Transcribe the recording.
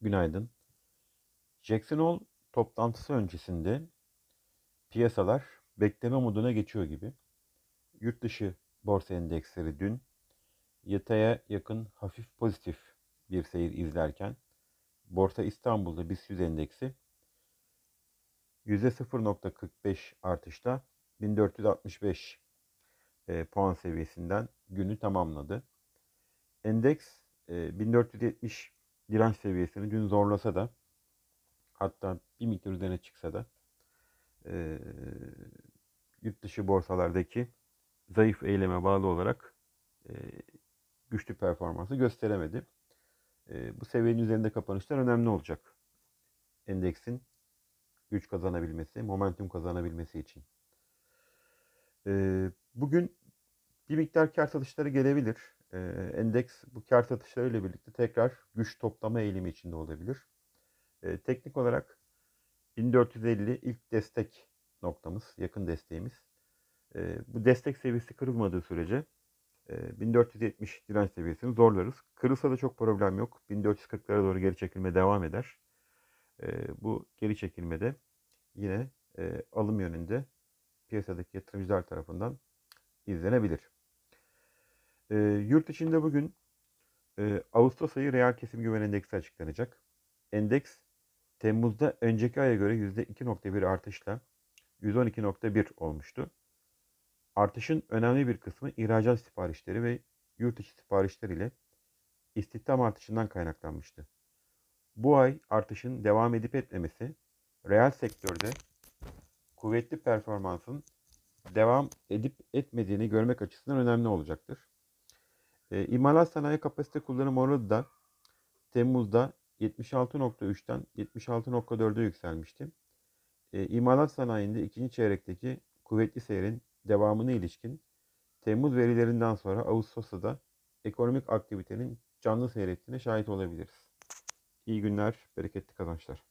Günaydın. Jackson Hole toplantısı öncesinde piyasalar bekleme moduna geçiyor gibi. Yurt dışı borsa endeksleri dün yataya yakın hafif pozitif bir seyir izlerken Borsa İstanbul'da BIST 100 endeksi %0.45 artışla 1465 e, puan seviyesinden günü tamamladı. Endeks e, 1470 direnç seviyesini dün zorlasa da hatta bir miktar üzerine çıksa da e, yurt dışı borsalardaki zayıf eyleme bağlı olarak e, güçlü performansı gösteremedi. E, bu seviyenin üzerinde kapanışlar önemli olacak. Endeksin güç kazanabilmesi, momentum kazanabilmesi için. E, bugün bir miktar kar satışları gelebilir. E, endeks bu kar satışlarıyla birlikte tekrar güç toplama eğilimi içinde olabilir. E, teknik olarak 1450 ilk destek noktamız, yakın desteğimiz. E, bu destek seviyesi kırılmadığı sürece e, 1470 direnç seviyesini zorlarız. Kırılsa da çok problem yok. 1440'lara doğru geri çekilme devam eder. E, bu geri çekilmede yine e, alım yönünde piyasadaki yatırımcılar tarafından izlenebilir. E, yurt içinde bugün e, Ağustos ayı reel kesim güven endeksi açıklanacak. Endeks Temmuz'da önceki aya göre %2.1 artışla 112.1 olmuştu. Artışın önemli bir kısmı ihracat siparişleri ve yurt içi siparişler ile istihdam artışından kaynaklanmıştı. Bu ay artışın devam edip etmemesi reel sektörde kuvvetli performansın devam edip etmediğini görmek açısından önemli olacaktır. E, imalat sanayi kapasite kullanım oranı da Temmuz'da 76.3'ten 76.4'e yükselmişti. E, imalat sanayinde ikinci çeyrekteki kuvvetli seyrin devamına ilişkin Temmuz verilerinden sonra Ağustos'ta da ekonomik aktivitenin canlı seyrettiğine şahit olabiliriz. İyi günler, bereketli kazançlar.